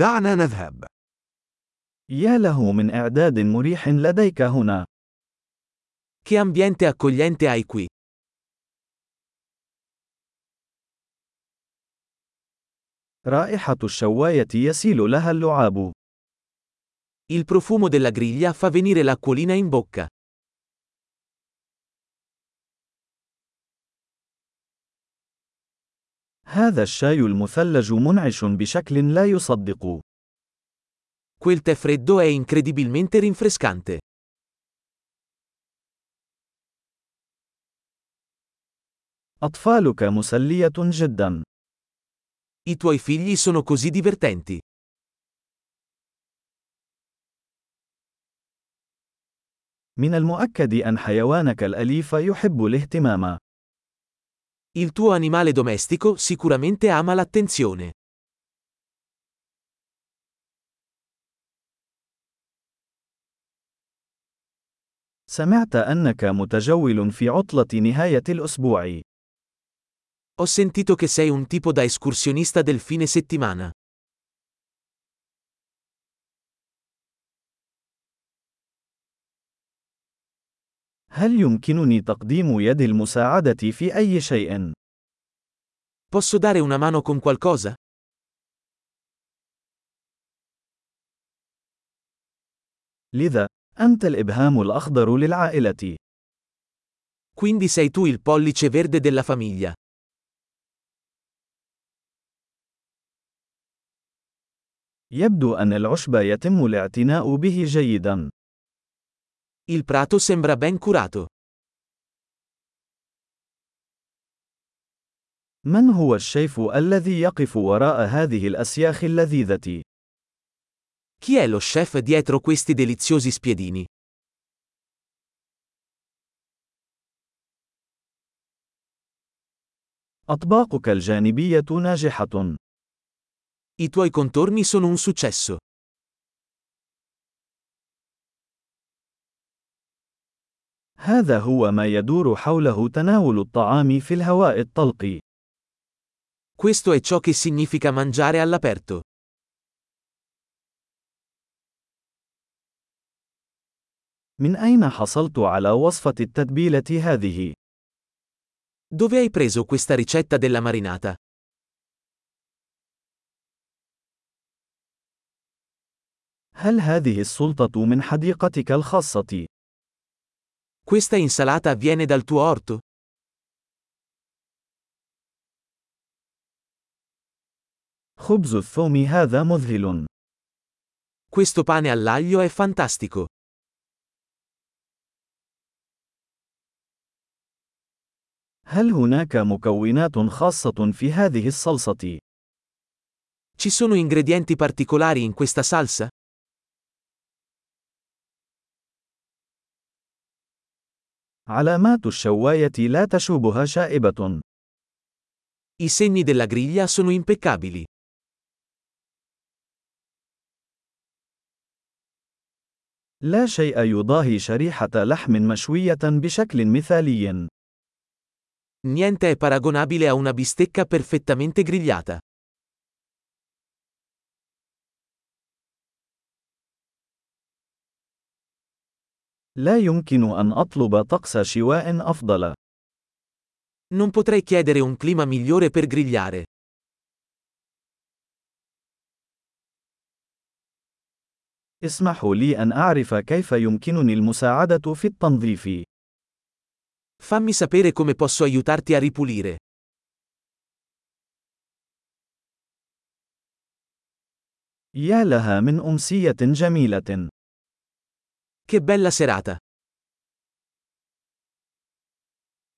دعنا نذهب. يا له من إعداد مريح لديك هنا. Che ambiente accogliente hai qui. رائحة الشواية يسيل لها اللعاب. Il profumo della griglia fa venire l'acquolina in bocca. هذا الشاي المثلج منعش بشكل لا يصدق. Quel tè freddo è incredibilmente rinfrescante. أطفالك مسلية جدا. I tuoi figli sono così divertenti. من المؤكد أن حيوانك الأليف يحب الاهتمام. Il tuo animale domestico sicuramente ama l'attenzione. سمعت أنك متجول في عطلة نهاية الأسبوع. Ho sentito che sei un tipo da escursionista del fine settimana. هل يمكنني تقديم يد المساعدة في أي شيء؟ Posso dare una mano con qualcosa? لذا، أنت الإبهام الأخضر للعائلة. Quindi sei tu il pollice verde della famiglia. يبدو أن العشب يتم الاعتناء به جيدا. Il prato sembra ben curato. من هو الشيف الذي يقف وراء هذه الأسياخ اللذيذة؟ Chi è lo chef dietro questi deliziosi spiedini? أطباقك الجانبية ناجحة. I tuoi contorni sono un successo. هذا هو ما يدور حوله تناول الطعام في الهواء الطلق. Questo è ciò che significa mangiare all'aperto. من أين حصلت على وصفة التتبيلة هذه؟ Dove hai preso questa ricetta della marinata? هل هذه السلطة من حديقتك الخاصة؟ Questa insalata viene dal tuo orto? خبز الثوم هذا مذهل. Questo pane all'aglio è fantastico. هل هناك مكونات خاصة في هذه الصلصة؟ Ci sono ingredienti particolari in questa salsa? علامات الشواية لا تشوبها شائبة. I segni della griglia sono impeccabili. لا شيء يضاهي شريحة لحم مشوية بشكل مثالي. Niente è paragonabile a una bistecca perfettamente grigliata. لا يمكن أن أطلب طقس شواء أفضل. Non potrei chiedere un clima migliore per grigliare. اسمحوا لي أن أعرف كيف يمكنني المساعدة في التنظيف. Fammi sapere come posso aiutarti a ripulire. يا لها من أمسية جميلة. Che bella serata!